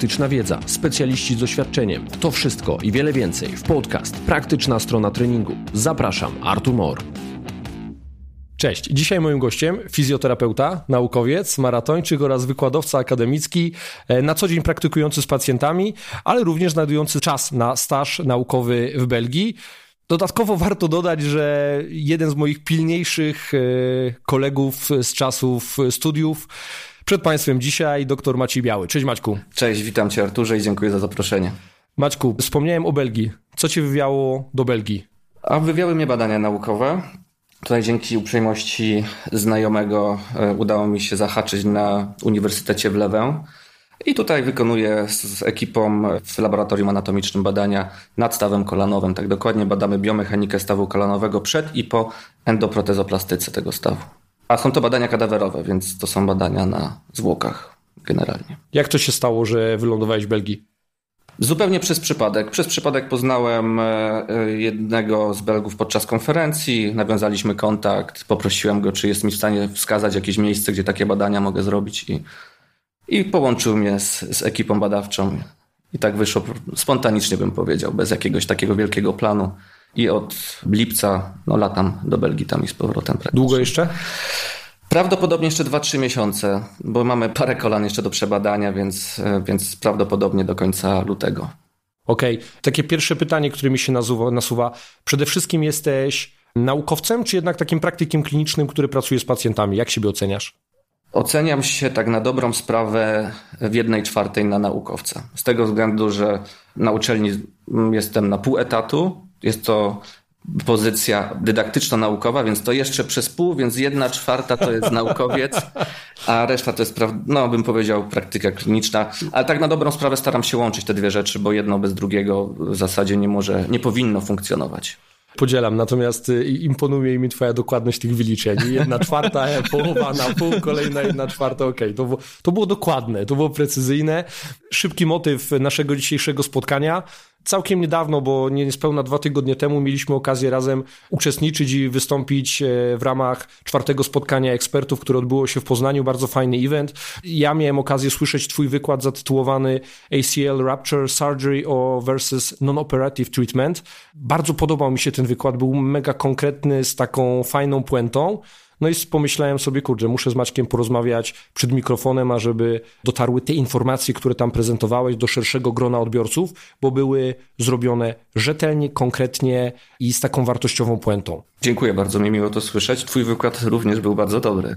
praktyczna wiedza, specjaliści z doświadczeniem. To wszystko i wiele więcej w podcast Praktyczna strona treningu. Zapraszam, Artur Mor. Cześć. Dzisiaj moim gościem fizjoterapeuta, naukowiec, maratończyk oraz wykładowca akademicki, e, na co dzień praktykujący z pacjentami, ale również znajdujący czas na staż naukowy w Belgii. Dodatkowo warto dodać, że jeden z moich pilniejszych e, kolegów z czasów studiów przed Państwem dzisiaj dr Maciej Biały. Cześć Maćku. Cześć, witam Cię Arturze i dziękuję za zaproszenie. Maćku, wspomniałem o Belgii. Co Cię wywiało do Belgii? A wywiały mnie badania naukowe. Tutaj dzięki uprzejmości znajomego e, udało mi się zahaczyć na Uniwersytecie w Lewę. I tutaj wykonuję z ekipą w laboratorium anatomicznym badania nad stawem kolanowym. Tak dokładnie badamy biomechanikę stawu kolanowego przed i po endoprotezoplastyce tego stawu. A są to badania kadawerowe, więc to są badania na zwłokach generalnie. Jak to się stało, że wylądowałeś w Belgii? Zupełnie przez przypadek. Przez przypadek poznałem e, jednego z Belgów podczas konferencji, nawiązaliśmy kontakt, poprosiłem go, czy jest mi w stanie wskazać jakieś miejsce, gdzie takie badania mogę zrobić i, i połączył mnie z, z ekipą badawczą. I tak wyszło spontanicznie, bym powiedział, bez jakiegoś takiego wielkiego planu. I od lipca no, latam do Belgii tam i z powrotem. Długo jeszcze? Prawdopodobnie jeszcze 2-3 miesiące, bo mamy parę kolan jeszcze do przebadania, więc, e, więc prawdopodobnie do końca lutego. Okej. Okay. Takie pierwsze pytanie, które mi się nasuwa, nasuwa. Przede wszystkim jesteś naukowcem, czy jednak takim praktykiem klinicznym, który pracuje z pacjentami? Jak siebie oceniasz? Oceniam się tak na dobrą sprawę w jednej czwartej na naukowca. Z tego względu, że na uczelni jestem na pół etatu. Jest to pozycja dydaktyczno-naukowa, więc to jeszcze przez pół, więc jedna czwarta to jest naukowiec, a reszta to jest, no bym powiedział, praktyka kliniczna. Ale tak na dobrą sprawę staram się łączyć te dwie rzeczy, bo jedno bez drugiego w zasadzie nie może, nie powinno funkcjonować. Podzielam, natomiast y, imponuje mi twoja dokładność tych wyliczeń. Jedna czwarta, połowa na pół, kolejna jedna czwarta, okej. Okay. To, to było dokładne, to było precyzyjne. Szybki motyw naszego dzisiejszego spotkania. Całkiem niedawno, bo nie niespełna dwa tygodnie temu, mieliśmy okazję razem uczestniczyć i wystąpić e, w ramach czwartego spotkania ekspertów, które odbyło się w Poznaniu. Bardzo fajny event. Ja miałem okazję słyszeć Twój wykład zatytułowany ACL Rupture Surgery versus Non-Operative Treatment. Bardzo podobał mi się ten wykład, był mega konkretny, z taką fajną puentą. No i pomyślałem sobie, kurczę, muszę z Maćkiem porozmawiać przed mikrofonem, ażeby dotarły te informacje, które tam prezentowałeś do szerszego grona odbiorców, bo były zrobione rzetelnie, konkretnie i z taką wartościową puentą. Dziękuję bardzo, mi miło to słyszeć. Twój wykład również był bardzo dobry.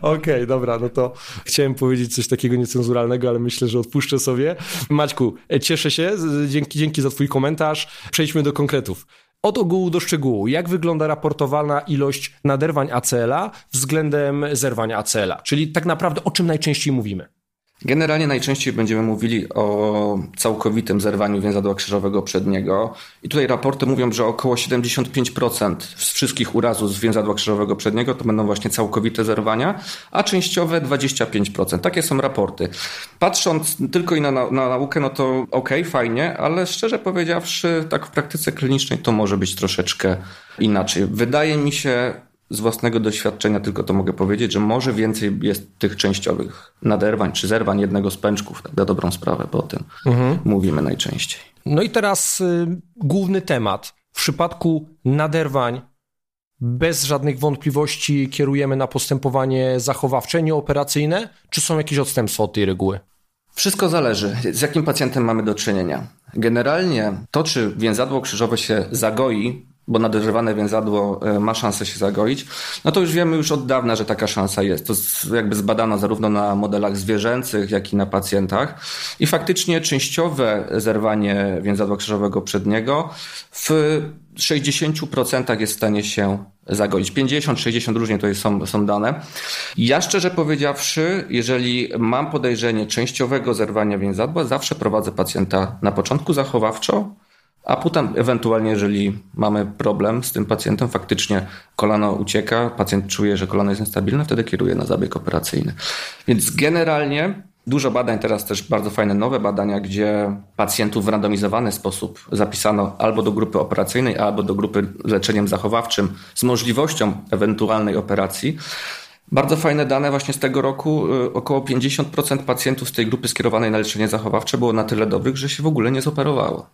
Okej, okay, dobra, no to chciałem powiedzieć coś takiego niecenzuralnego, ale myślę, że odpuszczę sobie. Maćku, cieszę się, dzięki, dzięki za twój komentarz. Przejdźmy do konkretów. Od ogółu do szczegółu, jak wygląda raportowana ilość naderwań ACL-a względem zerwania ACL-a? Czyli tak naprawdę o czym najczęściej mówimy? Generalnie najczęściej będziemy mówili o całkowitym zerwaniu więzadła krzyżowego przedniego. I tutaj raporty mówią, że około 75% z wszystkich urazów z więzadła krzyżowego przedniego to będą właśnie całkowite zerwania, a częściowe 25%. Takie są raporty. Patrząc tylko i na, na, na naukę, no to okay, fajnie, ale szczerze powiedziawszy, tak w praktyce klinicznej to może być troszeczkę inaczej. Wydaje mi się, z własnego doświadczenia tylko to mogę powiedzieć, że może więcej jest tych częściowych naderwań czy zerwań jednego z pęczków, tak na dobrą sprawę, bo o tym mhm. mówimy najczęściej. No i teraz y, główny temat. W przypadku naderwań bez żadnych wątpliwości kierujemy na postępowanie zachowawcze, nieoperacyjne, czy są jakieś odstępstwa od tej reguły? Wszystko zależy, z jakim pacjentem mamy do czynienia. Generalnie to, czy więzadło krzyżowe się zagoi bo naderzywane więzadło e, ma szansę się zagoić, no to już wiemy już od dawna, że taka szansa jest. To jakby zbadano zarówno na modelach zwierzęcych, jak i na pacjentach. I faktycznie częściowe zerwanie więzadła krzyżowego przedniego w 60% jest w stanie się zagoić. 50, 60 różnie to są, są dane. Ja szczerze powiedziawszy, jeżeli mam podejrzenie częściowego zerwania więzadła, zawsze prowadzę pacjenta na początku zachowawczo, a potem ewentualnie, jeżeli mamy problem z tym pacjentem, faktycznie kolano ucieka, pacjent czuje, że kolano jest niestabilne, wtedy kieruje na zabieg operacyjny. Więc generalnie Dużo badań, teraz też bardzo fajne nowe badania, gdzie pacjentów w randomizowany sposób zapisano albo do grupy operacyjnej, albo do grupy leczeniem zachowawczym z możliwością ewentualnej operacji. Bardzo fajne dane właśnie z tego roku. Y, około 50% pacjentów z tej grupy skierowanej na leczenie zachowawcze było na tyle dobrych, że się w ogóle nie zoperowało.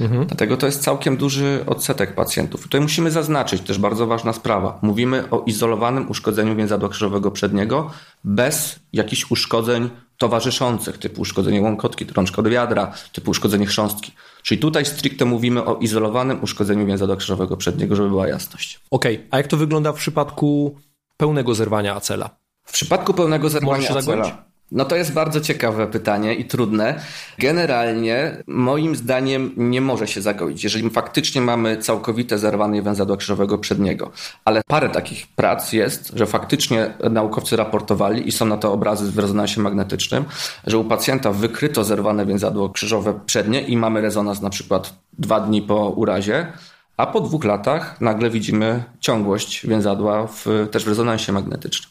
Mhm. Dlatego to jest całkiem duży odsetek pacjentów. Tutaj musimy zaznaczyć też bardzo ważna sprawa. Mówimy o izolowanym uszkodzeniu więzadła krzyżowego przedniego bez jakichś uszkodzeń towarzyszących, typu uszkodzenie łąkotki, rączka od wiadra, typu uszkodzenie chrząstki. Czyli tutaj stricte mówimy o izolowanym uszkodzeniu więzadła krzyżowego przedniego, żeby była jasność. Okej, okay. a jak to wygląda w przypadku pełnego zerwania acela? W przypadku pełnego zerwania acela... No to jest bardzo ciekawe pytanie i trudne. Generalnie moim zdaniem nie może się zagoić, jeżeli faktycznie mamy całkowite zerwanie węzadła krzyżowego przedniego. Ale parę takich prac jest, że faktycznie naukowcy raportowali i są na to obrazy w rezonansie magnetycznym, że u pacjenta wykryto zerwane więzadło krzyżowe przednie i mamy rezonans na przykład dwa dni po urazie, a po dwóch latach nagle widzimy ciągłość więzadła w, też w rezonansie magnetycznym.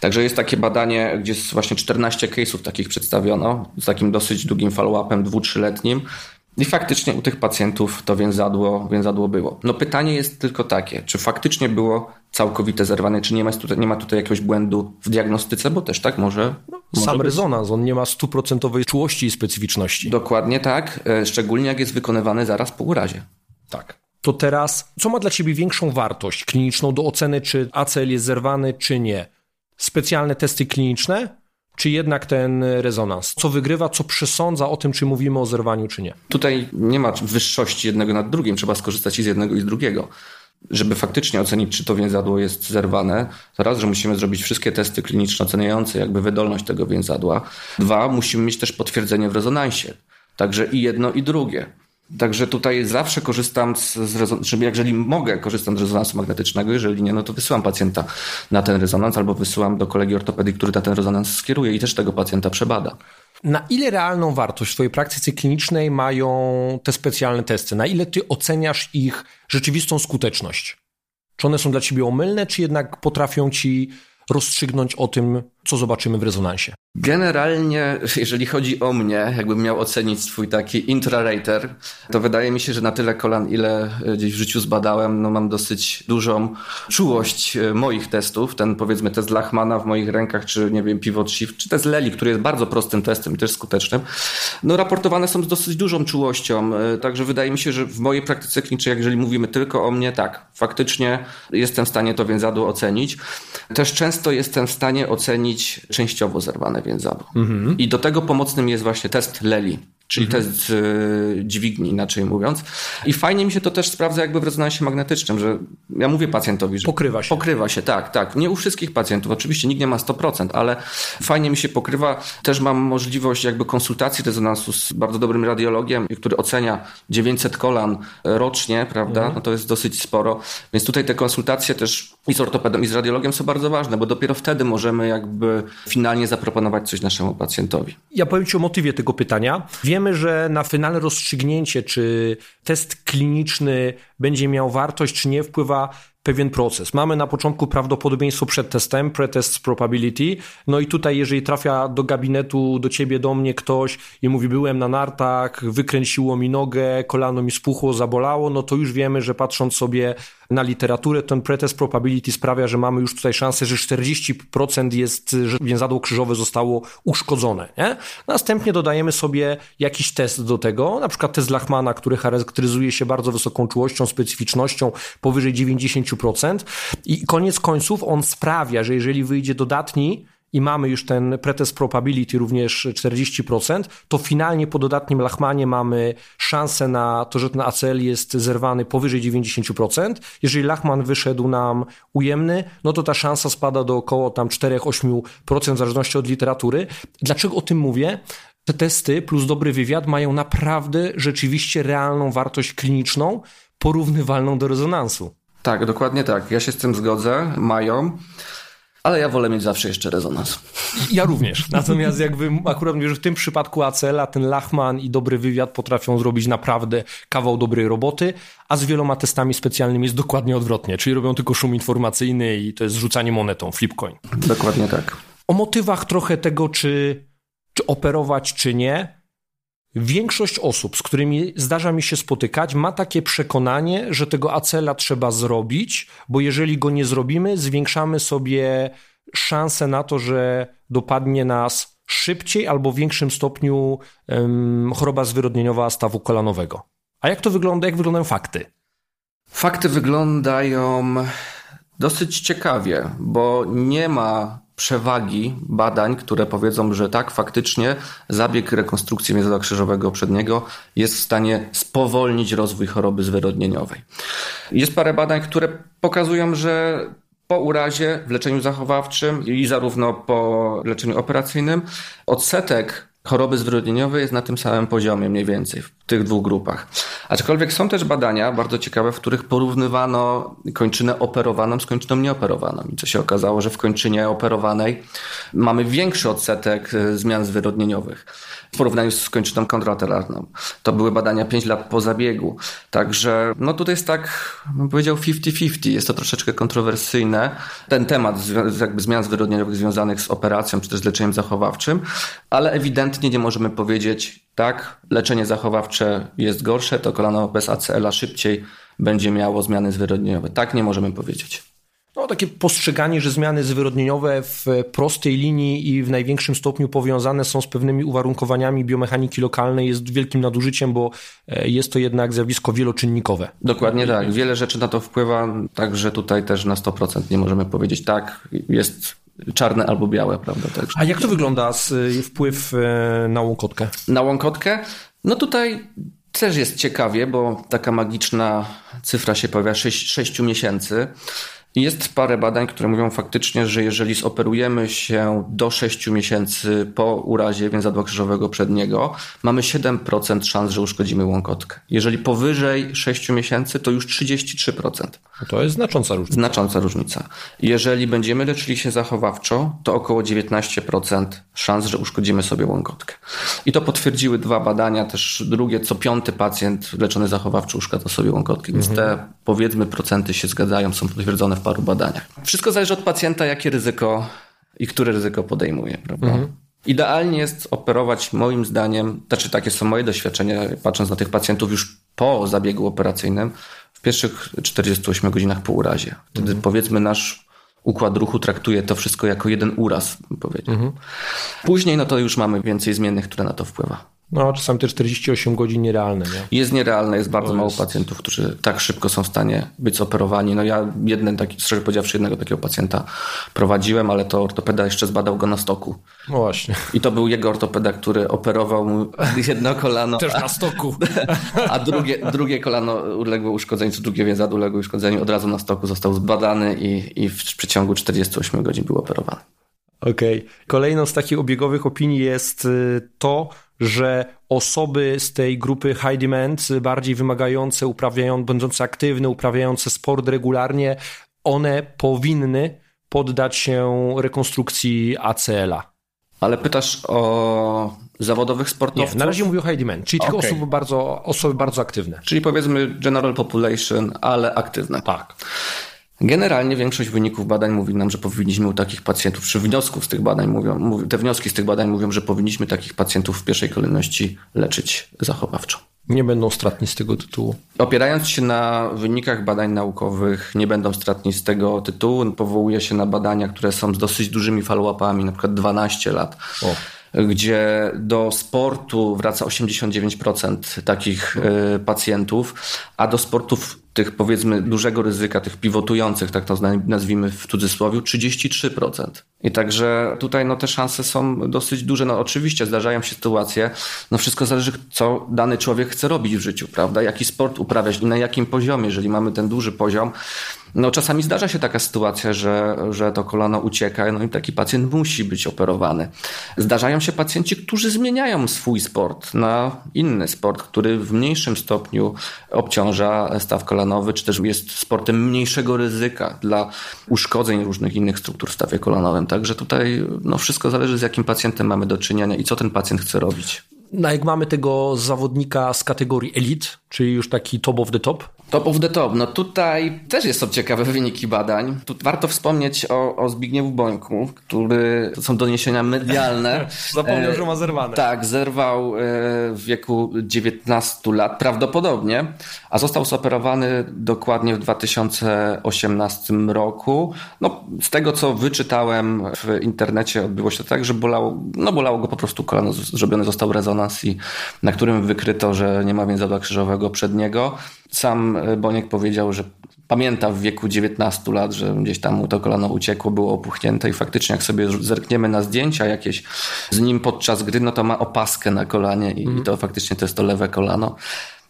Także jest takie badanie, gdzie jest właśnie 14 case'ów takich przedstawiono, z takim dosyć długim follow-upem, dwu, trzyletnim. I faktycznie u tych pacjentów to więzadło, więzadło było. No pytanie jest tylko takie, czy faktycznie było całkowite zerwane, czy nie ma tutaj, nie ma tutaj jakiegoś błędu w diagnostyce, bo też tak może. może Sam być. rezonans, on nie ma stuprocentowej czułości i specyficzności. Dokładnie tak, e, szczególnie jak jest wykonywany zaraz po urazie. Tak to teraz co ma dla ciebie większą wartość kliniczną do oceny, czy ACL jest zerwany, czy nie? Specjalne testy kliniczne, czy jednak ten rezonans? Co wygrywa, co przesądza o tym, czy mówimy o zerwaniu, czy nie? Tutaj nie ma wyższości jednego nad drugim, trzeba skorzystać i z jednego i z drugiego. Żeby faktycznie ocenić, czy to więzadło jest zerwane, to raz, że musimy zrobić wszystkie testy kliniczne oceniające jakby wydolność tego więzadła. Dwa, musimy mieć też potwierdzenie w rezonansie. Także i jedno, i drugie. Także tutaj zawsze korzystam z, z rezonansu, jeżeli mogę, korzystam z rezonansu magnetycznego, jeżeli nie, no to wysyłam pacjenta na ten rezonans albo wysyłam do kolegi ortopedii, który na ten rezonans skieruje i też tego pacjenta przebada. Na ile realną wartość w Twojej praktyce klinicznej mają te specjalne testy? Na ile Ty oceniasz ich rzeczywistą skuteczność? Czy one są dla Ciebie omylne, czy jednak potrafią Ci rozstrzygnąć o tym, co zobaczymy w rezonansie? Generalnie, jeżeli chodzi o mnie, jakbym miał ocenić swój taki intrarater, to wydaje mi się, że na tyle kolan, ile gdzieś w życiu zbadałem, no mam dosyć dużą czułość e, moich testów. Ten powiedzmy test Lachmana w moich rękach, czy nie wiem, Pivot Shift, czy test Leli, który jest bardzo prostym testem też skutecznym, no raportowane są z dosyć dużą czułością. E, także wydaje mi się, że w mojej praktyce klinicznej, jeżeli mówimy tylko o mnie, tak, faktycznie jestem w stanie to więzadło ocenić. Też często jestem w stanie ocenić częściowo zerwane więzadło. Mhm. I do tego pomocnym jest właśnie test Leli czyli mhm. test y, dźwigni, inaczej mówiąc. I fajnie mi się to też sprawdza jakby w rezonansie magnetycznym, że ja mówię pacjentowi, że pokrywa się. Pokrywa się, tak, tak. Nie u wszystkich pacjentów, oczywiście nikt nie ma 100%, ale fajnie mi się pokrywa. Też mam możliwość jakby konsultacji rezonansu z bardzo dobrym radiologiem, który ocenia 900 kolan rocznie, prawda? Mhm. No to jest dosyć sporo. Więc tutaj te konsultacje też i z ortopedem, i z radiologiem są bardzo ważne, bo dopiero wtedy możemy jakby finalnie zaproponować coś naszemu pacjentowi. Ja powiem Ci o motywie tego pytania. Wiemy, że na finalne rozstrzygnięcie, czy test kliniczny będzie miał wartość, czy nie, wpływa pewien proces. Mamy na początku prawdopodobieństwo przed testem, pretest probability. No i tutaj, jeżeli trafia do gabinetu, do ciebie, do mnie ktoś i mówi, byłem na nartach, wykręciło mi nogę, kolano mi spuchło, zabolało, no to już wiemy, że patrząc sobie na literaturę, ten pretest probability sprawia, że mamy już tutaj szansę, że 40% jest, że więzadło krzyżowe zostało uszkodzone. Nie? Następnie dodajemy sobie jakiś test do tego, na przykład test Lachmana, który charakteryzuje się bardzo wysoką czułością, specyficznością powyżej 90% i koniec końców on sprawia, że jeżeli wyjdzie dodatni i mamy już ten pretest probability również 40%, to finalnie po dodatnim Lachmanie mamy szansę na to, że ten ACL jest zerwany powyżej 90%. Jeżeli Lachman wyszedł nam ujemny, no to ta szansa spada do około tam 4-8% w zależności od literatury. Dlaczego o tym mówię? Te testy plus dobry wywiad mają naprawdę rzeczywiście realną wartość kliniczną, porównywalną do rezonansu. Tak, dokładnie tak. Ja się z tym zgodzę. Mają. Ale ja wolę mieć zawsze jeszcze rezonans. Ja również. Natomiast jakby akurat mówię, że w tym przypadku Acela ten Lachman i dobry wywiad potrafią zrobić naprawdę kawał dobrej roboty, a z wieloma testami specjalnymi jest dokładnie odwrotnie, czyli robią tylko szum informacyjny i to jest rzucanie monetą, flipcoin. Dokładnie tak. O motywach trochę tego, czy, czy operować, czy nie. Większość osób, z którymi zdarza mi się spotykać, ma takie przekonanie, że tego acela trzeba zrobić, bo jeżeli go nie zrobimy, zwiększamy sobie szanse na to, że dopadnie nas szybciej albo w większym stopniu um, choroba zwyrodnieniowa stawu kolanowego. A jak to wygląda, jak wyglądają fakty? Fakty wyglądają dosyć ciekawie, bo nie ma przewagi badań, które powiedzą, że tak, faktycznie zabieg rekonstrukcji mięsa krzyżowego przedniego jest w stanie spowolnić rozwój choroby zwyrodnieniowej. Jest parę badań, które pokazują, że po urazie w leczeniu zachowawczym i zarówno po leczeniu operacyjnym odsetek choroby zwyrodnieniowej jest na tym samym poziomie mniej więcej w tych dwóch grupach. Aczkolwiek są też badania bardzo ciekawe, w których porównywano kończynę operowaną z kończyną nieoperowaną. I co się okazało, że w kończynie operowanej mamy większy odsetek e, zmian zwyrodnieniowych w porównaniu z kończyną kontralateralną. To były badania 5 lat po zabiegu. Także no tutaj jest tak, bym powiedział 50-50. Jest to troszeczkę kontrowersyjne. Ten temat jakby zmian zwyrodnieniowych związanych z operacją czy też z leczeniem zachowawczym, ale ewidentnie nie możemy powiedzieć, tak, leczenie zachowawcze jest gorsze, to kolano bez ACL-a szybciej będzie miało zmiany zwyrodnieniowe. Tak nie możemy powiedzieć. No, takie postrzeganie, że zmiany zwyrodnieniowe w prostej linii i w największym stopniu powiązane są z pewnymi uwarunkowaniami biomechaniki lokalnej jest wielkim nadużyciem, bo e, jest to jednak zjawisko wieloczynnikowe. Dokładnie tak. Wiele rzeczy na to wpływa, także tutaj też na 100% nie możemy powiedzieć tak, jest czarne albo białe, prawda? Także... A jak to wygląda z, e, wpływ e, na łąkotkę? Na łąkotkę? No tutaj też jest ciekawie, bo taka magiczna cyfra się pojawia 6, 6 miesięcy. Jest parę badań, które mówią faktycznie, że jeżeli zoperujemy się do 6 miesięcy po urazie więzadła krzyżowego przedniego, mamy 7% szans, że uszkodzimy łąkotkę. Jeżeli powyżej 6 miesięcy, to już 33%. To jest znacząca różnica. Znacząca różnica. Jeżeli będziemy leczyli się zachowawczo, to około 19% szans, że uszkodzimy sobie łąkotkę. I to potwierdziły dwa badania, też drugie, co piąty pacjent leczony zachowawczo uszkadza sobie łąkotkę. Więc mhm. te powiedzmy procenty się zgadzają, są potwierdzone w paru badaniach. Wszystko zależy od pacjenta, jakie ryzyko i które ryzyko podejmuje, prawda? Mhm. Idealnie jest operować, moim zdaniem, znaczy takie są moje doświadczenia, patrząc na tych pacjentów już po zabiegu operacyjnym, w pierwszych 48 godzinach po urazie. Wtedy mhm. powiedzmy nasz układ ruchu traktuje to wszystko jako jeden uraz, bym powiedział. Mhm. Później no to już mamy więcej zmiennych, które na to wpływa. No, czasami te 48 godzin nierealne, nie? Jest nierealne, jest bardzo mało pacjentów, którzy tak szybko są w stanie być operowani. No ja jeden taki, szczerze powiedziawszy, jednego takiego pacjenta prowadziłem, ale to ortopeda jeszcze zbadał go na stoku. No właśnie. I to był jego ortopeda, który operował mu jedno kolano. Też na stoku. A, drugie, drugie kolano uległo uszkodzeniu, czy drugie więzadło uległo uszkodzeniu, od razu na stoku został zbadany i, i w przeciągu 48 godzin był operowany. Okej. Okay. Kolejną z takich obiegowych opinii jest y, to, że osoby z tej grupy high demand, bardziej wymagające, uprawiające, będące aktywne, uprawiające sport regularnie, one powinny poddać się rekonstrukcji ACL-a. Ale pytasz o zawodowych sportowców? Nie, na razie mówię o high demand, czyli okay. tylko osoby bardzo, osoby bardzo aktywne. Czyli powiedzmy general population, ale aktywne. Tak. Generalnie większość wyników badań mówi nam, że powinniśmy u takich pacjentów, czy wniosków z tych badań mówią, te wnioski z tych badań mówią, że powinniśmy takich pacjentów w pierwszej kolejności leczyć zachowawczo. Nie będą stratni z tego tytułu. Opierając się na wynikach badań naukowych, nie będą stratni z tego tytułu. Powołuje się na badania, które są z dosyć dużymi follow-upami, na przykład 12 lat. O gdzie do sportu wraca 89% takich y, pacjentów, a do sportów tych powiedzmy dużego ryzyka, tych pivotujących, tak to nazwijmy w cudzysłowie, 33%. I także tutaj no, te szanse są dosyć duże. No oczywiście zdarzają się sytuacje, no wszystko zależy, co dany człowiek chce robić w życiu, prawda? Jaki sport uprawiać i na jakim poziomie. Jeżeli mamy ten duży poziom, no czasami zdarza się taka sytuacja, że, że to kolano ucieka, no i taki pacjent musi być operowany. Zdarzają się pacjenci, którzy zmieniają swój sport na inny sport, który w mniejszym stopniu obciąża staw kolanowy, czy też jest sportem mniejszego ryzyka dla uszkodzeń różnych innych struktur w stawie kolanowym. Także tutaj no, wszystko zależy z jakim pacjentem mamy do czynienia i co ten pacjent chce robić. No jak mamy tego zawodnika z kategorii elite, czyli już taki top of the top, Top of the top. No tutaj też jest są ciekawe wyniki badań. Tu warto wspomnieć o, o Zbigniewu Bońku, który, to są doniesienia medialne. Zapomniał, e, że ma zerwane. Tak, zerwał e, w wieku 19 lat, prawdopodobnie, a został zoperowany dokładnie w 2018 roku. No, z tego, co wyczytałem w internecie, odbyło się tak, że bolało, no, bolało go po prostu kolano. Zrobiony został rezonans, i, na którym wykryto, że nie ma więzadła krzyżowego przedniego. Sam e, Boniek powiedział, że pamięta w wieku 19 lat, że gdzieś tam mu to kolano uciekło, było opuchnięte i faktycznie jak sobie zerkniemy na zdjęcia jakieś z nim podczas gry, no to ma opaskę na kolanie i, mm. i to faktycznie to jest to lewe kolano.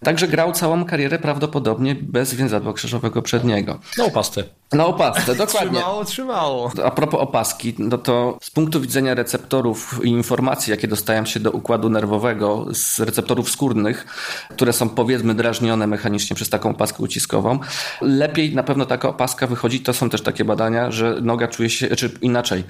Także grał całą karierę prawdopodobnie bez więzadła krzyżowego przedniego. Na opasce. Na opasce, dokładnie. trzymało, trzymało. A propos opaski, no to z punktu widzenia receptorów i informacji, jakie dostają się do układu nerwowego z receptorów skórnych, które są powiedzmy drażnione mechanicznie przez taką opaskę uciskową, lepiej na pewno taka opaska wychodzi. To są też takie badania, że noga czuje się, czy inaczej,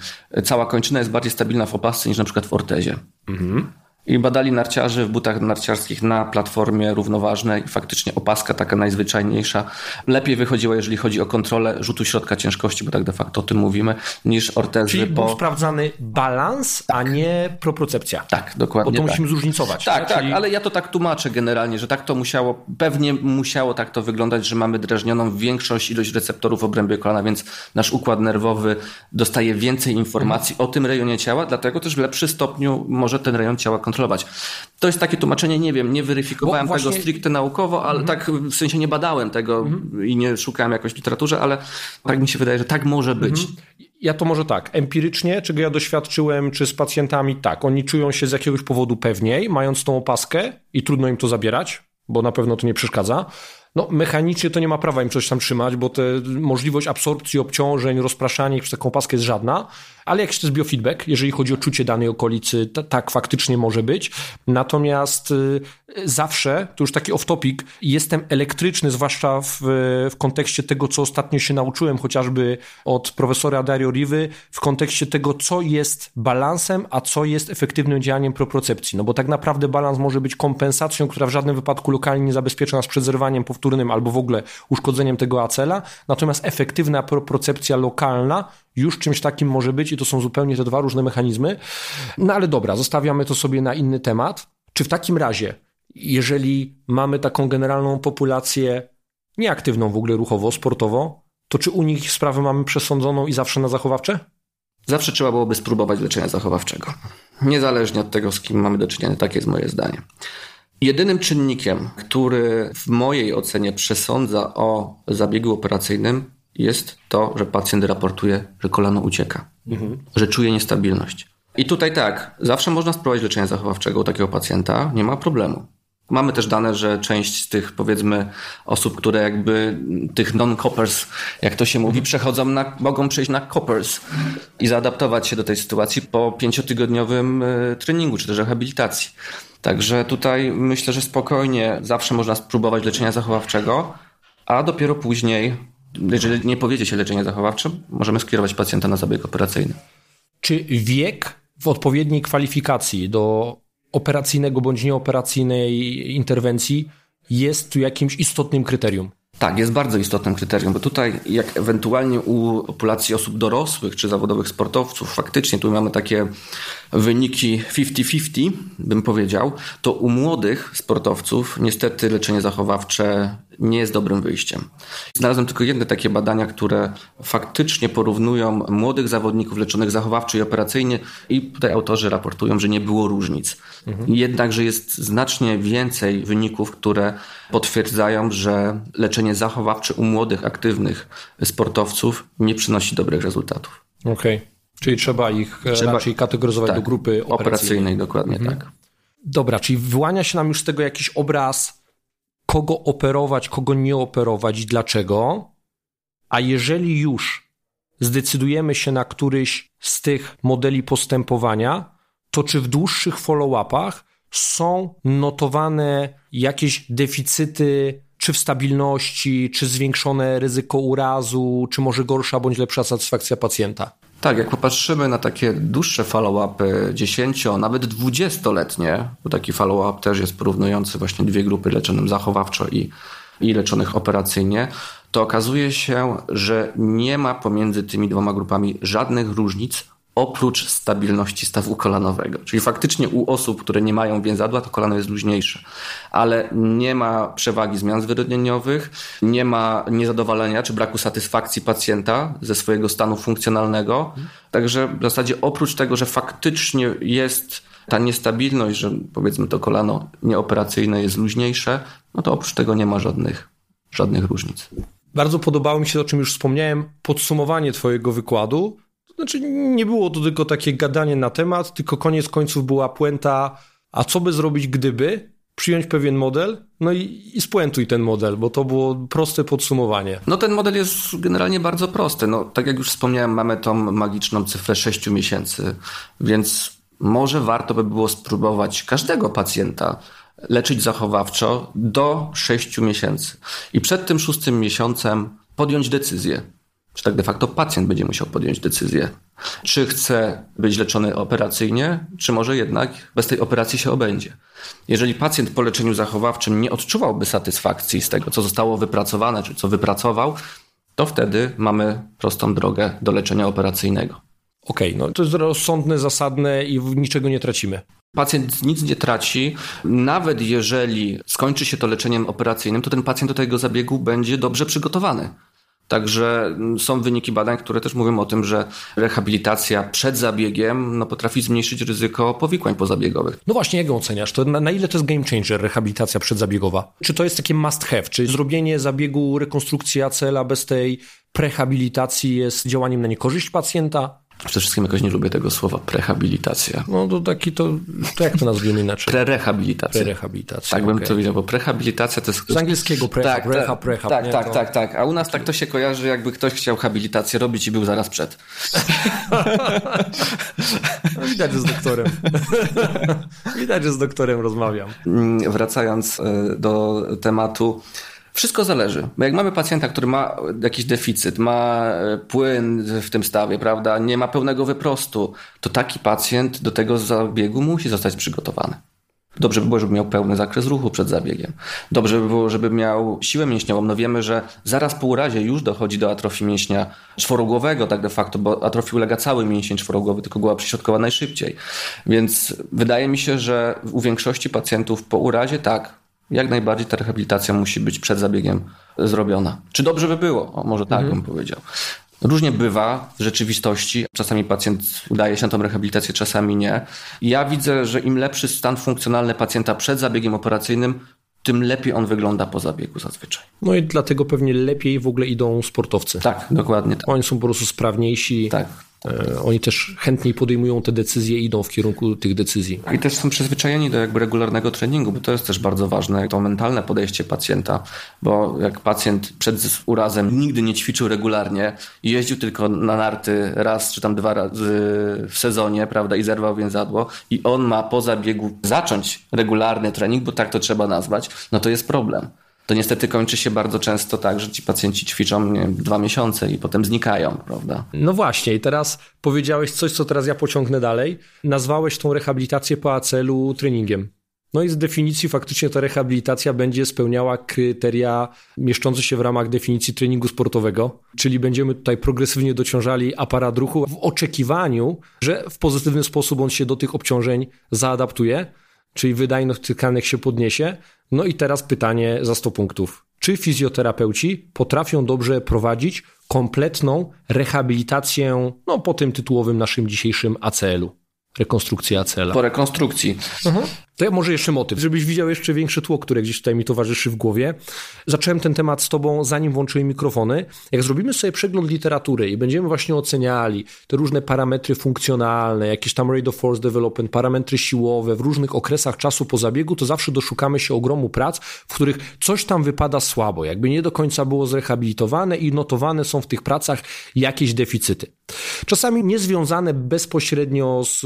cała kończyna jest bardziej stabilna w opasce niż na przykład w ortezie. Mhm. I badali narciarzy w butach narciarskich na platformie równoważnej i faktycznie opaska taka najzwyczajniejsza lepiej wychodziła, jeżeli chodzi o kontrolę rzutu środka ciężkości, bo tak de facto o tym mówimy, niż ortezy Czyli po... był sprawdzany balans, tak. a nie propriocepcja. Tak, dokładnie Bo to tak. musimy zróżnicować. Tak, tak, Czyli... ale ja to tak tłumaczę generalnie, że tak to musiało, pewnie musiało tak to wyglądać, że mamy drażnioną większość ilość receptorów w obrębie kolana, więc nasz układ nerwowy dostaje więcej informacji o tym rejonie ciała, dlatego też w lepszy stopniu może ten rejon ciała kontrolować kontrolować. To jest takie tłumaczenie, nie wiem, nie weryfikowałem właśnie... tego stricte naukowo, ale mhm. tak w sensie nie badałem tego mhm. i nie szukałem jakoś w literaturze, ale tak mi się wydaje, że tak może być. Mhm. Ja to może tak, empirycznie, czego ja doświadczyłem, czy z pacjentami, tak, oni czują się z jakiegoś powodu pewniej, mając tą opaskę i trudno im to zabierać, bo na pewno to nie przeszkadza. No, mechanicznie to nie ma prawa im coś tam trzymać, bo te, możliwość absorpcji obciążeń, rozpraszania ich przez taką paskę jest żadna, ale jakiś to jest biofeedback, jeżeli chodzi o czucie danej okolicy, tak faktycznie może być. Natomiast y, zawsze, to już taki off-topic, jestem elektryczny, zwłaszcza w, w kontekście tego, co ostatnio się nauczyłem, chociażby od profesora Dario Rivy, w kontekście tego, co jest balansem, a co jest efektywnym działaniem propriocepcji. No bo tak naprawdę balans może być kompensacją, która w żadnym wypadku lokalnie nie zabezpiecza nas przed zerwaniem powtórnym albo w ogóle uszkodzeniem tego acela, natomiast efektywna propriocepcja lokalna już czymś takim może być i to są zupełnie te dwa różne mechanizmy. No ale dobra, zostawiamy to sobie na inny temat. Czy w takim razie jeżeli mamy taką generalną populację nieaktywną w ogóle ruchowo, sportowo, to czy u nich sprawę mamy przesądzoną i zawsze na zachowawcze? Zawsze trzeba byłoby spróbować leczenia zachowawczego. Niezależnie od tego, z kim mamy do czynienia, takie jest moje zdanie. Jedynym czynnikiem, który w mojej ocenie przesądza o zabiegu operacyjnym, jest to, że pacjent raportuje, że kolano ucieka, mhm. że czuje niestabilność. I tutaj tak, zawsze można spróbować leczenia zachowawczego u takiego pacjenta, nie ma problemu. Mamy też dane, że część z tych, powiedzmy, osób, które jakby tych non-coppers, jak to się mówi, przechodzą na, mogą przejść na coppers i zaadaptować się do tej sytuacji po pięciotygodniowym e, treningu czy też rehabilitacji. Także tutaj myślę, że spokojnie zawsze można spróbować leczenia zachowawczego, a dopiero później, jeżeli nie powiedzie się leczenie zachowawcze, możemy skierować pacjenta na zabieg operacyjny. Czy wiek w odpowiedniej kwalifikacji do operacyjnego bądź nieoperacyjnej interwencji jest tu jakimś istotnym kryterium. Tak, jest bardzo istotnym kryterium, bo tutaj jak ewentualnie u populacji osób dorosłych czy zawodowych sportowców, faktycznie tu mamy takie wyniki 50-50, bym powiedział, to u młodych sportowców niestety leczenie zachowawcze nie jest dobrym wyjściem. Znalazłem tylko jedne takie badania, które faktycznie porównują młodych zawodników leczonych zachowawczo i operacyjnie i tutaj autorzy raportują, że nie było różnic. Mhm. Jednakże jest znacznie więcej wyników, które potwierdzają, że leczenie zachowawcze u młodych, aktywnych sportowców nie przynosi dobrych rezultatów. Okej. Okay. Czyli trzeba ich e, trzeba, raczej kategoryzować tak, do grupy operacyjnej. operacyjnej dokładnie mhm. tak. Dobra, czyli wyłania się nam już z tego jakiś obraz, kogo operować, kogo nie operować i dlaczego. A jeżeli już zdecydujemy się na któryś z tych modeli postępowania, to czy w dłuższych follow-upach są notowane jakieś deficyty, czy w stabilności, czy zwiększone ryzyko urazu, czy może gorsza bądź lepsza satysfakcja pacjenta? Tak, jak popatrzymy na takie dłuższe follow-upy, 10, nawet 20-letnie, bo taki follow-up też jest porównujący właśnie dwie grupy leczonym zachowawczo i, i leczonych operacyjnie, to okazuje się, że nie ma pomiędzy tymi dwoma grupami żadnych różnic oprócz stabilności stawu kolanowego. Czyli faktycznie u osób, które nie mają więzadła, to kolano jest luźniejsze, ale nie ma przewagi zmian zwyrodnieniowych, nie ma niezadowolenia czy braku satysfakcji pacjenta ze swojego stanu funkcjonalnego. Także w zasadzie oprócz tego, że faktycznie jest ta niestabilność, że powiedzmy to kolano nieoperacyjne jest luźniejsze, no to oprócz tego nie ma żadnych, żadnych różnic. Bardzo podobało mi się, o czym już wspomniałem, podsumowanie Twojego wykładu. Znaczy, nie było to tylko takie gadanie na temat, tylko koniec końców była puenta, a co by zrobić, gdyby przyjąć pewien model, no i, i spuentuj ten model, bo to było proste podsumowanie. No ten model jest generalnie bardzo prosty. No, tak jak już wspomniałem, mamy tą magiczną cyfrę 6 miesięcy, więc może warto by było spróbować każdego pacjenta leczyć zachowawczo do 6 miesięcy. I przed tym szóstym miesiącem podjąć decyzję, czy tak de facto pacjent będzie musiał podjąć decyzję, czy chce być leczony operacyjnie, czy może jednak bez tej operacji się obędzie. Jeżeli pacjent po leczeniu zachowawczym nie odczuwałby satysfakcji z tego, co zostało wypracowane, czy co wypracował, to wtedy mamy prostą drogę do leczenia operacyjnego. Okej, okay, no to jest rozsądne, zasadne i niczego nie tracimy. Pacjent nic nie traci, nawet jeżeli skończy się to leczeniem operacyjnym, to ten pacjent do tego zabiegu będzie dobrze przygotowany. Także mm, są wyniki badań, które też mówią o tym, że rehabilitacja przed zabiegiem no, potrafi zmniejszyć ryzyko powikłań pozabiegowych. No właśnie, jak ją oceniasz? To na, na, ile to jest game changer rehabilitacja przedzabiegowa? Czy to jest takie must have? Czy zrobienie zabiegu rekonstrukcji ACL bez tej prehabilitacji jest działaniem na niekorzyść pacjenta? Przede wszystkim jakoś nie lubię tego słowa prehabilitacja. No to taki to, to jak to nazwiemy inaczej? Prerehabilitacja. Prerehabilitacja. Tak okay. bym to widział, bo prehabilitacja to jest... Z angielskiego prehab, tak, rehab, prehab. Tak, tak, to... tak, tak. A u nas tak to się kojarzy, jakby ktoś chciał habilitację robić i był zaraz przed. no, widać, że z doktorem. widać, że z doktorem rozmawiam. Mm, wracając e, do tematu wszystko zależy, bo jak mamy pacjenta, który ma jakiś deficyt, ma e, płyn w tym stawie, prawda, nie ma pełnego wyprostu, to taki pacjent do tego zabiegu musi zostać przygotowany. Dobrze by było, żeby miał pełny zakres ruchu przed zabiegiem. Dobrze by było, żeby miał siłę mięśniową. No wiemy, że zaraz po urazie już dochodzi do atrofii mięśnia czworogłowego, tak de facto, bo atrofii ulega cały mięsień czworogłowy, tylko głowa przyśrodkowa najszybciej. Więc wydaje mi się, że u większości pacjentów po urazie tak, jak najbardziej ta rehabilitacja musi być przed zabiegiem zrobiona. Czy dobrze by było? O, może tak mhm. bym powiedział. Różnie bywa w rzeczywistości. Czasami pacjent udaje się na tą rehabilitację, czasami nie. Ja widzę, że im lepszy stan funkcjonalny pacjenta przed zabiegiem operacyjnym, tym lepiej on wygląda po zabiegu zazwyczaj. No i dlatego pewnie lepiej w ogóle idą sportowcy. Tak, dokładnie tak. Oni są po prostu sprawniejsi. Tak. E, oni też chętniej podejmują te decyzje i idą w kierunku tych decyzji. I też są przyzwyczajeni do jakby regularnego treningu, bo to jest też bardzo ważne, to mentalne podejście pacjenta, bo jak pacjent przed urazem nigdy nie ćwiczył regularnie jeździł tylko na narty raz czy tam dwa razy w sezonie, prawda, i zerwał więzadło i on ma po zabiegu zacząć regularny trening, bo tak to trzeba nazwać, no to jest problem to niestety kończy się bardzo często tak, że ci pacjenci ćwiczą nie dwa miesiące i potem znikają, prawda? No właśnie, i teraz powiedziałeś coś, co teraz ja pociągnę dalej. Nazwałeś tą rehabilitację po ACL-u treningiem. No i z definicji faktycznie ta rehabilitacja będzie spełniała kryteria mieszczące się w ramach definicji treningu sportowego, czyli będziemy tutaj progresywnie dociążali aparat ruchu w oczekiwaniu, że w pozytywny sposób on się do tych obciążeń zaadaptuje, czyli wydajność tkanek się podniesie, no i teraz pytanie za 100 punktów. Czy fizjoterapeuci potrafią dobrze prowadzić kompletną rehabilitację no, po tym tytułowym naszym dzisiejszym ACL-u? Rekonstrukcja ACL. Po rekonstrukcji. Mhm. To ja może jeszcze motyw, żebyś widział jeszcze większe tło, które gdzieś tutaj mi towarzyszy w głowie. Zacząłem ten temat z tobą, zanim włączyłem mikrofony. Jak zrobimy sobie przegląd literatury i będziemy właśnie oceniali te różne parametry funkcjonalne, jakieś tam rate of force development, parametry siłowe w różnych okresach czasu po zabiegu, to zawsze doszukamy się ogromu prac, w których coś tam wypada słabo, jakby nie do końca było zrehabilitowane i notowane są w tych pracach jakieś deficyty. Czasami niezwiązane bezpośrednio z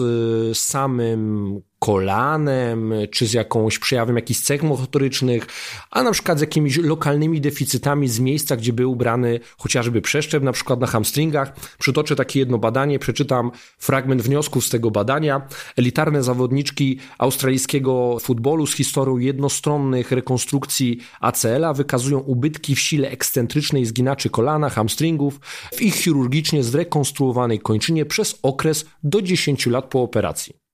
samym kolanem, czy z jakąś przejawem jakichś cech motorycznych, a na przykład z jakimiś lokalnymi deficytami z miejsca, gdzie był ubrany chociażby przeszczep, na przykład na hamstringach. Przytoczę takie jedno badanie, przeczytam fragment wniosków z tego badania. Elitarne zawodniczki australijskiego futbolu z historią jednostronnych rekonstrukcji ACL-a wykazują ubytki w sile ekscentrycznej zginaczy kolana, hamstringów w ich chirurgicznie zrekonstruowanej kończynie przez okres do 10 lat po operacji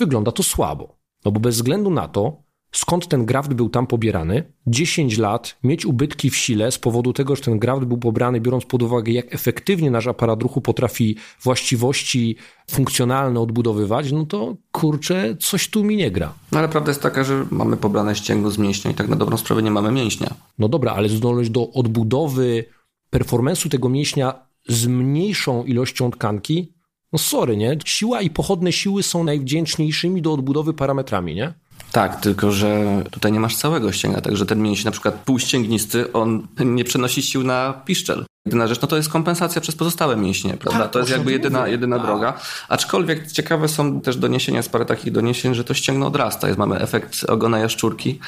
wygląda to słabo. No bo bez względu na to, skąd ten graft był tam pobierany, 10 lat mieć ubytki w sile z powodu tego, że ten graft był pobrany, biorąc pod uwagę, jak efektywnie nasz aparat ruchu potrafi właściwości funkcjonalne odbudowywać, no to kurczę, coś tu mi nie gra. No ale prawda jest taka, że mamy pobrane ścięgno z mięśnia i tak na dobrą sprawę nie mamy mięśnia. No dobra, ale zdolność do odbudowy performance'u tego mięśnia z mniejszą ilością tkanki no sorry, nie? Siła i pochodne siły są najwdzięczniejszymi do odbudowy parametrami, nie? Tak, tylko że tutaj nie masz całego ścięgna, także ten mięsień na przykład półścięgnisty, on nie przenosi sił na piszczel. Jedyna rzecz, no to jest kompensacja przez pozostałe mięśnie, prawda? Tak, to jest jakby jedyna, jedyna tak. droga. Aczkolwiek ciekawe są też doniesienia, jest parę takich doniesień, że to ścięgno odrasta. Jest, mamy efekt ogona jaszczurki.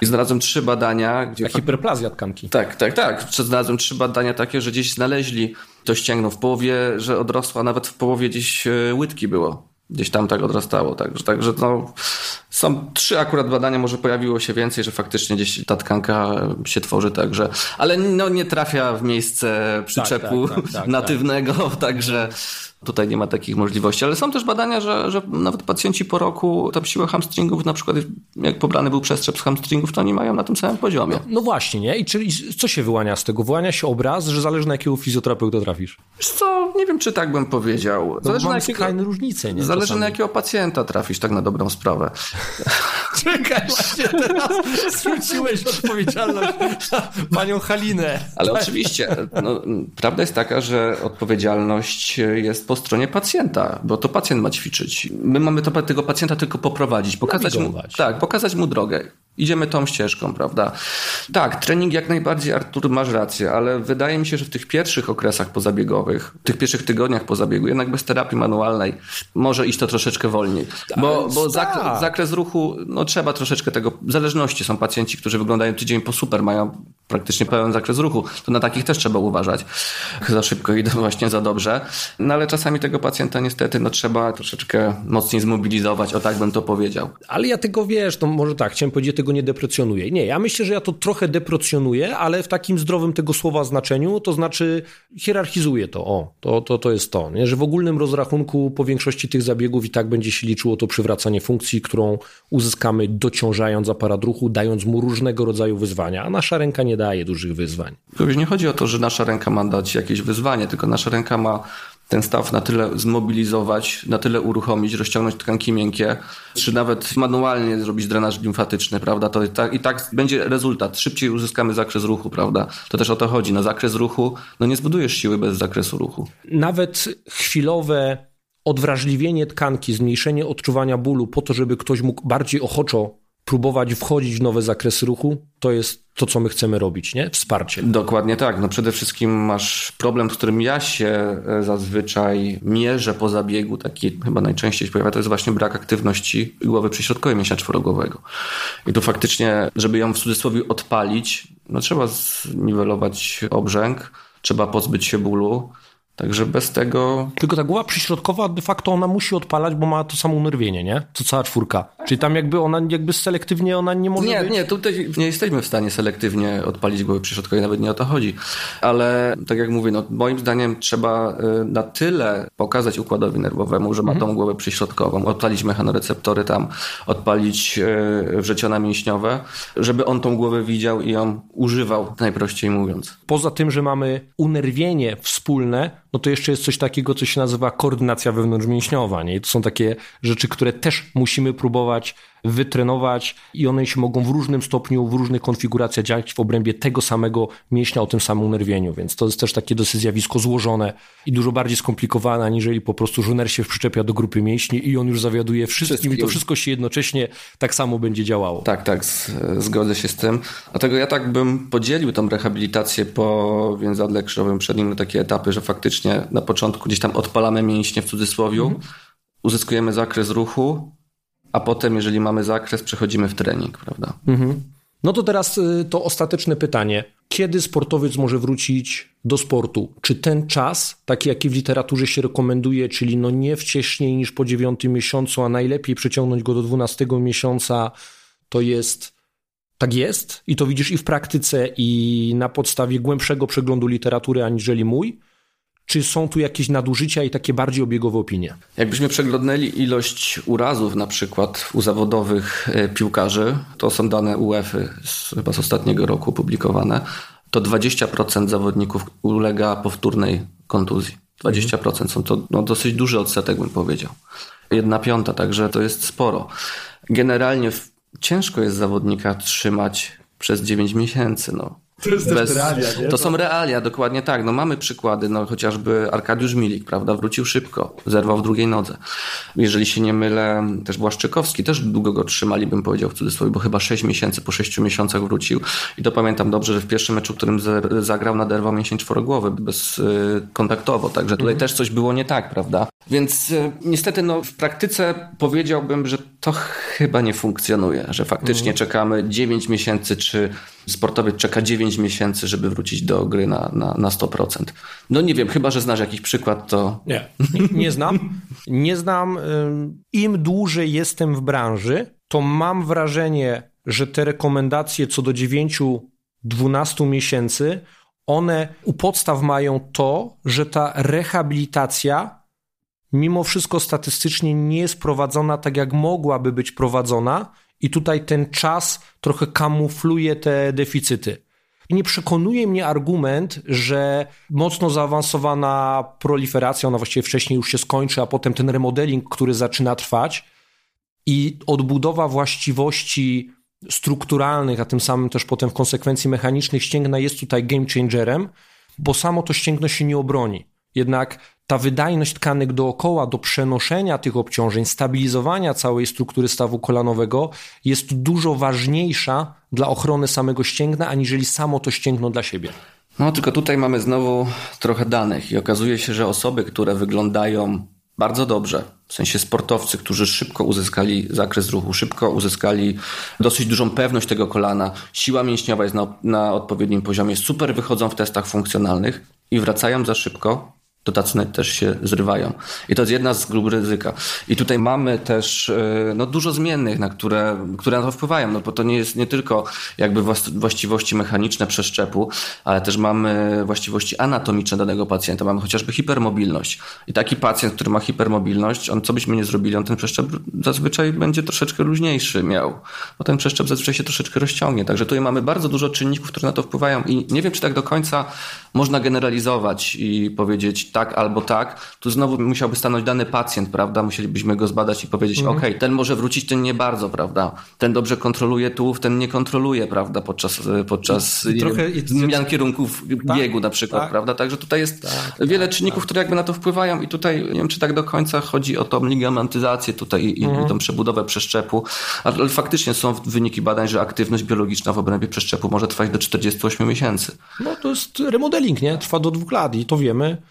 I znalazłem trzy badania. Gdzie hiperplazja tkanki. Tak, tak, tak. Znalazłem trzy badania takie, że gdzieś znaleźli to ścięgno w połowie, że odrosło, a nawet w połowie gdzieś e, łydki było. Gdzieś tam tak odrastało. Także, także no, są trzy akurat badania, może pojawiło się więcej, że faktycznie gdzieś ta tkanka się tworzy także, ale no nie trafia w miejsce przyczepu tak, tak, tak, tak natywnego, także Tutaj nie ma takich możliwości, ale są też badania, że, że nawet pacjenci po roku tam siłę hamstringów, na przykład jak pobrany był przestrzep z hamstringów, to oni mają na tym samym poziomie. No, no właśnie, nie? I czyli co się wyłania z tego? Wyłania się obraz, że zależy na jakiego fizjoterapeuta trafisz? Wiesz co, nie wiem, czy tak bym powiedział. No zależy no, na jakiego, różnice, nie? Zależy Czasami. na jakiego pacjenta trafisz, tak na dobrą sprawę. Czekaj, właśnie teraz zwróciłeś odpowiedzialność na panią Halinę. Ale oczywiście, no, prawda jest taka, że odpowiedzialność jest po stronie pacjenta, bo to pacjent ma ćwiczyć. My mamy to, tego pacjenta tylko poprowadzić, pokazać mu, tak, pokazać mu drogę. Idziemy tą ścieżką, prawda? Tak, trening jak najbardziej, Artur, masz rację, ale wydaje mi się, że w tych pierwszych okresach pozabiegowych, w tych pierwszych tygodniach po zabiegu, jednak bez terapii manualnej może iść to troszeczkę wolniej. Bo, bo tak. zakres ruchu, no trzeba troszeczkę tego, w zależności są pacjenci, którzy wyglądają tydzień po super, mają praktycznie pełen zakres ruchu, to na takich też trzeba uważać. Za szybko idą właśnie za dobrze. No ale czasami tego pacjenta niestety no trzeba troszeczkę mocniej zmobilizować, o tak bym to powiedział. Ale ja tego wiesz, to może tak, chciałem powiedzieć, tego nie deprecjonuję. Nie, ja myślę, że ja to trochę deprecjonuję, ale w takim zdrowym tego słowa znaczeniu, to znaczy hierarchizuję to. O, to, to, to jest to, nie? że w ogólnym rozrachunku po większości tych zabiegów i tak będzie się liczyło to przywracanie funkcji, którą uzyskamy dociążając aparat ruchu, dając mu różnego rodzaju wyzwania, a nasza ręka nie daje dużych wyzwań. To już nie chodzi o to, że nasza ręka ma dać jakieś wyzwanie, tylko nasza ręka ma ten staw na tyle zmobilizować, na tyle uruchomić, rozciągnąć tkanki miękkie, czy nawet manualnie zrobić drenaż limfatyczny, prawda? To i tak, i tak będzie rezultat. Szybciej uzyskamy zakres ruchu, prawda? To też o to chodzi. Na zakres ruchu, no nie zbudujesz siły bez zakresu ruchu. Nawet chwilowe odwrażliwienie tkanki, zmniejszenie odczuwania bólu po to, żeby ktoś mógł bardziej ochoczo próbować wchodzić w nowe zakresy ruchu, to jest to, co my chcemy robić, nie? Wsparcie. Dokładnie tak. No przede wszystkim masz problem, z którym ja się e, zazwyczaj mierzę po zabiegu, taki chyba najczęściej się pojawia, to jest właśnie brak aktywności głowy przyśrodkowej mięśnia czworogłowego. I tu faktycznie, żeby ją w cudzysłowie odpalić, no trzeba zniwelować obrzęk, trzeba pozbyć się bólu, Także bez tego. Tylko ta głowa przyśrodkowa de facto ona musi odpalać, bo ma to samo unerwienie, nie? Co cała czwórka. Czyli tam jakby ona jakby selektywnie ona nie może. Nie, być... nie, tutaj nie jesteśmy w stanie selektywnie odpalić głowy przyśrodkowej, nawet nie o to chodzi. Ale tak jak mówię, no, moim zdaniem trzeba y, na tyle pokazać układowi nerwowemu, że ma mhm. tą głowę przyśrodkową, odpalić mechanoreceptory tam, odpalić y, wrzeciona mięśniowe, żeby on tą głowę widział i ją używał, najprościej mówiąc. Poza tym, że mamy unerwienie wspólne, no to jeszcze jest coś takiego, co się nazywa koordynacja wewnątrzmięśniowa. Nie? I to są takie rzeczy, które też musimy próbować wytrenować i one się mogą w różnym stopniu, w różnych konfiguracjach działać w obrębie tego samego mięśnia o tym samym unerwieniu, więc to jest też takie dosyć zjawisko złożone i dużo bardziej skomplikowane, aniżeli po prostu żoner się przyczepia do grupy mięśni i on już zawiaduje wszystkim, wszystkim. i to wszystko się jednocześnie tak samo będzie działało. Tak, tak, zgodzę się z tym. Dlatego ja tak bym podzielił tą rehabilitację po więzadle krzyżowym przednim na takie etapy, że faktycznie na początku gdzieś tam odpalamy mięśnie w cudzysłowie, mhm. uzyskujemy zakres ruchu, a potem, jeżeli mamy zakres, przechodzimy w trening, prawda? Mhm. No to teraz y, to ostateczne pytanie. Kiedy sportowiec może wrócić do sportu? Czy ten czas, taki jaki w literaturze się rekomenduje, czyli no nie wcześniej niż po dziewiątym miesiącu, a najlepiej przeciągnąć go do dwunastego miesiąca, to jest tak jest i to widzisz i w praktyce, i na podstawie głębszego przeglądu literatury aniżeli mój? Czy są tu jakieś nadużycia i takie bardziej obiegowe opinie? Jakbyśmy przeglądnęli ilość urazów na przykład u zawodowych e, piłkarzy, to są dane UEFA z, chyba z ostatniego roku opublikowane, to 20% zawodników ulega powtórnej kontuzji. 20% są to no, dosyć duży odsetek, bym powiedział. Jedna piąta, także to jest sporo. Generalnie ciężko jest zawodnika trzymać przez 9 miesięcy. No. To jest Bez, realia, nie? To są realia, dokładnie tak. No mamy przykłady, no chociażby Arkadiusz Milik, prawda, wrócił szybko, zerwał w drugiej nodze. Jeżeli się nie mylę, też Błaszczykowski, też długo go trzymali, bym powiedział w cudzysłowie, bo chyba 6 miesięcy, po 6 miesiącach wrócił i to pamiętam dobrze, że w pierwszym meczu, w którym zagrał, naderwał mięsień czworogłowy bezkontaktowo, także tutaj mhm. też coś było nie tak, prawda. Więc y, niestety no, w praktyce powiedziałbym, że to chyba nie funkcjonuje, że faktycznie mhm. czekamy 9 miesięcy, czy sportowiec czeka 9 miesięcy, żeby wrócić do gry na, na, na 100%. No nie wiem, chyba, że znasz jakiś przykład, to... Nie, nie znam. Nie znam. Im dłużej jestem w branży, to mam wrażenie, że te rekomendacje co do 9-12 miesięcy, one u podstaw mają to, że ta rehabilitacja mimo wszystko statystycznie nie jest prowadzona tak, jak mogłaby być prowadzona, i tutaj ten czas trochę kamufluje te deficyty. I nie przekonuje mnie argument, że mocno zaawansowana proliferacja, ona właściwie wcześniej już się skończy, a potem ten remodeling, który zaczyna trwać i odbudowa właściwości strukturalnych, a tym samym też potem w konsekwencji mechanicznych ścięgna jest tutaj game changerem, bo samo to ścięgno się nie obroni. Jednak ta wydajność tkanek dookoła do przenoszenia tych obciążeń, stabilizowania całej struktury stawu kolanowego jest dużo ważniejsza dla ochrony samego ścięgna, aniżeli samo to ścięgno dla siebie. No, tylko tutaj mamy znowu trochę danych i okazuje się, że osoby, które wyglądają bardzo dobrze, w sensie sportowcy, którzy szybko uzyskali zakres ruchu, szybko uzyskali dosyć dużą pewność tego kolana, siła mięśniowa jest na, na odpowiednim poziomie, super wychodzą w testach funkcjonalnych i wracają za szybko, to tacy też się zrywają. I to jest jedna z grup ryzyka. I tutaj mamy też e, no, dużo zmiennych, na które, które na to wpływają, no bo to nie jest nie tylko jakby właściwości mechaniczne przeszczepu, ale też mamy właściwości anatomiczne danego pacjenta. Mamy chociażby hipermobilność. I taki pacjent, który ma hipermobilność, on co byśmy nie zrobili, on ten przeszczep zazwyczaj będzie troszeczkę luźniejszy miał, bo ten przeszczep zazwyczaj się troszeczkę rozciągnie. Także tutaj mamy bardzo dużo czynników, które na to wpływają i nie wiem, czy tak do końca można generalizować i powiedzieć tak albo tak, tu znowu musiałby stanąć dany pacjent, prawda? Musielibyśmy go zbadać i powiedzieć, mhm. ok, ten może wrócić, ten nie bardzo, prawda? Ten dobrze kontroluje tułów, ten nie kontroluje, prawda? Podczas, podczas I, trochę, zmian kierunków tak, biegu na przykład, tak, prawda? Także tutaj jest tak, wiele tak, czynników, tak. które jakby na to wpływają i tutaj nie wiem, czy tak do końca chodzi o tą ligamentyzację tutaj i, mhm. i tą przebudowę przeszczepu, ale faktycznie są wyniki badań, że aktywność biologiczna w obrębie przeszczepu może trwać do 48 miesięcy. No to jest remodeling, nie? Trwa do dwóch lat i to wiemy.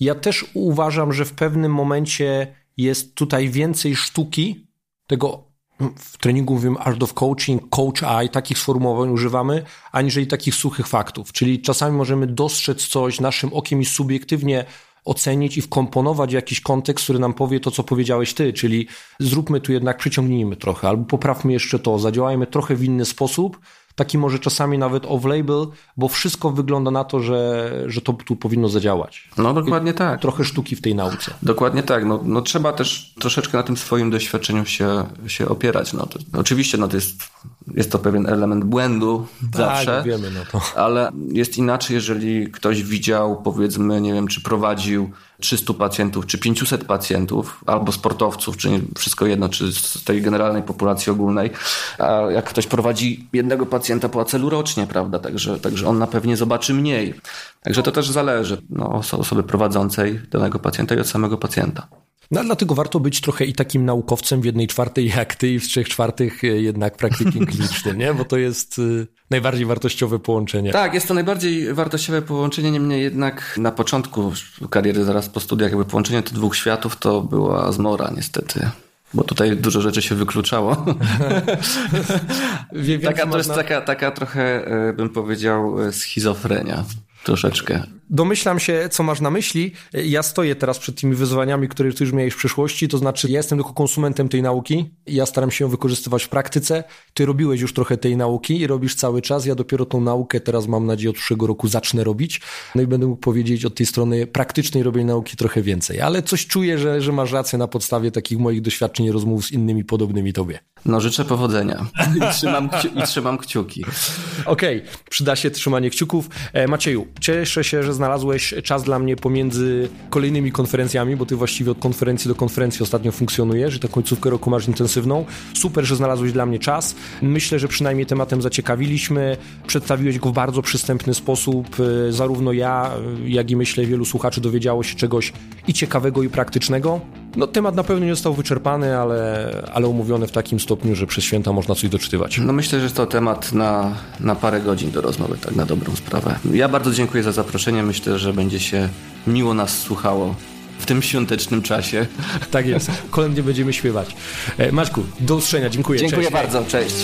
Ja też uważam, że w pewnym momencie jest tutaj więcej sztuki, tego w treningu mówimy art of coaching, coach eye, takich sformułowań używamy, aniżeli takich suchych faktów. Czyli czasami możemy dostrzec coś naszym okiem i subiektywnie ocenić i wkomponować jakiś kontekst, który nam powie to, co powiedziałeś ty, czyli zróbmy tu jednak, przyciągnijmy trochę, albo poprawmy jeszcze to, zadziałajmy trochę w inny sposób, taki może czasami nawet off-label, bo wszystko wygląda na to, że, że to tu powinno zadziałać. No dokładnie I tak. Trochę sztuki w tej nauce. Dokładnie tak. No, no trzeba też troszeczkę na tym swoim doświadczeniu się, się opierać. No, to, oczywiście no, to jest, jest to pewien element błędu tak, zawsze, wiemy, no to. ale jest inaczej, jeżeli ktoś widział, powiedzmy, nie wiem, czy prowadził 300 pacjentów, czy 500 pacjentów, albo sportowców, czy wszystko jedno, czy z tej generalnej populacji ogólnej. A jak ktoś prowadzi jednego pacjenta po acelu rocznie, prawda, także, także on na pewnie zobaczy mniej. Także to też zależy no, od osoby prowadzącej danego pacjenta i od samego pacjenta. No, dlatego warto być trochę i takim naukowcem w jednej czwartej jak ty i w trzech czwartych e, jednak praktykiem klinicznym, nie? Bo to jest e, najbardziej wartościowe połączenie. Tak, jest to najbardziej wartościowe połączenie, niemniej jednak na początku kariery, zaraz po studiach, jakby połączenie tych dwóch światów to była zmora niestety. Bo tutaj dużo rzeczy się wykluczało. Wie, taka, to jest taka, taka trochę, e, bym powiedział, schizofrenia troszeczkę. Domyślam się, co masz na myśli. Ja stoję teraz przed tymi wyzwaniami, które ty już miałeś w przyszłości, to znaczy ja jestem tylko konsumentem tej nauki, ja staram się ją wykorzystywać w praktyce. Ty robiłeś już trochę tej nauki i robisz cały czas. Ja dopiero tą naukę teraz mam nadzieję od przyszłego roku zacznę robić. No i będę mógł powiedzieć od tej strony praktycznej robienia nauki trochę więcej. Ale coś czuję, że, że masz rację na podstawie takich moich doświadczeń i rozmów z innymi podobnymi tobie. No życzę powodzenia i trzymam, i trzymam kciuki. Okej, okay. przyda się trzymanie kciuków. E, Macieju, cieszę się, że znalazłeś czas dla mnie pomiędzy kolejnymi konferencjami, bo ty właściwie od konferencji do konferencji ostatnio funkcjonujesz i tę końcówkę roku masz intensywną. Super, że znalazłeś dla mnie czas. Myślę, że przynajmniej tematem zaciekawiliśmy. Przedstawiłeś go w bardzo przystępny sposób. E, zarówno ja, e, jak i myślę wielu słuchaczy dowiedziało się czegoś i ciekawego, i praktycznego. No temat na pewno nie został wyczerpany, ale, ale umówiony w takim stopniu, że przez święta można coś doczytywać. No myślę, że to temat na, na parę godzin do rozmowy, tak na dobrą sprawę. Ja bardzo dziękuję za zaproszenie. Myślę, że będzie się miło nas słuchało w tym świątecznym czasie. Tak jest. Kolejnie będziemy śpiewać. E, Maćku, do usłyszenia. Dziękuję. Dziękuję cześć. bardzo. Cześć.